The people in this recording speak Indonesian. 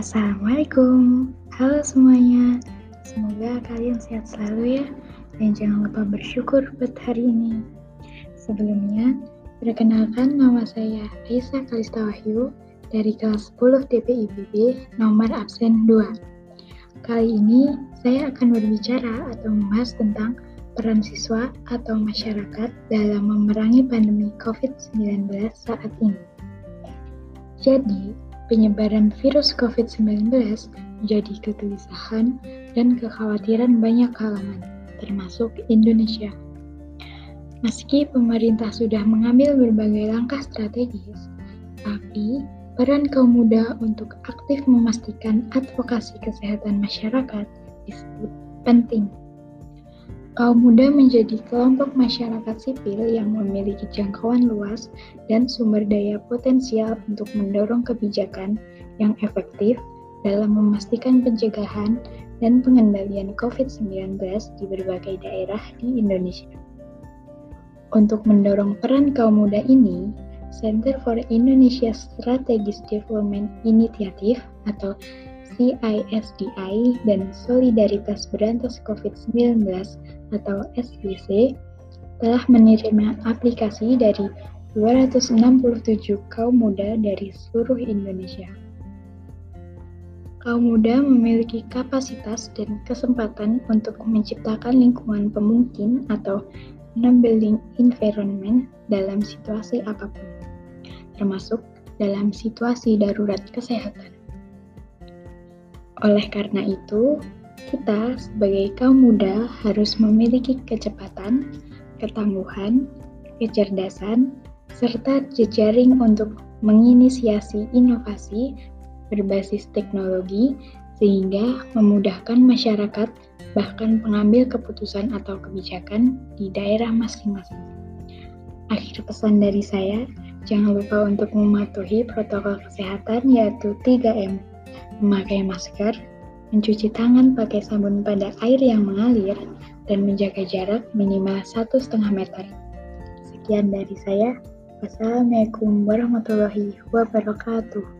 Assalamualaikum, halo semuanya. Semoga kalian sehat selalu ya, dan jangan lupa bersyukur buat hari ini. Sebelumnya, perkenalkan nama saya Aisyah Kalista Wahyu dari kelas 10 DPIBB nomor absen 2. Kali ini saya akan berbicara atau membahas tentang peran siswa atau masyarakat dalam memerangi pandemi COVID-19 saat ini. Jadi, penyebaran virus COVID-19 menjadi kegelisahan dan kekhawatiran banyak kalangan, termasuk Indonesia. Meski pemerintah sudah mengambil berbagai langkah strategis, tapi peran kaum muda untuk aktif memastikan advokasi kesehatan masyarakat disebut penting. Kaum muda menjadi kelompok masyarakat sipil yang memiliki jangkauan luas dan sumber daya potensial untuk mendorong kebijakan yang efektif dalam memastikan pencegahan dan pengendalian COVID-19 di berbagai daerah di Indonesia. Untuk mendorong peran kaum muda ini, Center for Indonesia Strategic Development Initiative atau CISDI dan Solidaritas Berantas COVID-19 atau SBC telah menerima aplikasi dari 267 kaum muda dari seluruh Indonesia. Kaum muda memiliki kapasitas dan kesempatan untuk menciptakan lingkungan pemungkin atau enabling environment dalam situasi apa pun, termasuk dalam situasi darurat kesehatan. Oleh karena itu, kita sebagai kaum muda harus memiliki kecepatan, ketangguhan, kecerdasan, serta jejaring untuk menginisiasi inovasi berbasis teknologi sehingga memudahkan masyarakat bahkan pengambil keputusan atau kebijakan di daerah masing-masing. Akhir pesan dari saya, jangan lupa untuk mematuhi protokol kesehatan yaitu 3M memakai masker, mencuci tangan pakai sabun pada air yang mengalir, dan menjaga jarak minimal 1,5 meter. Sekian dari saya. Wassalamualaikum warahmatullahi wabarakatuh.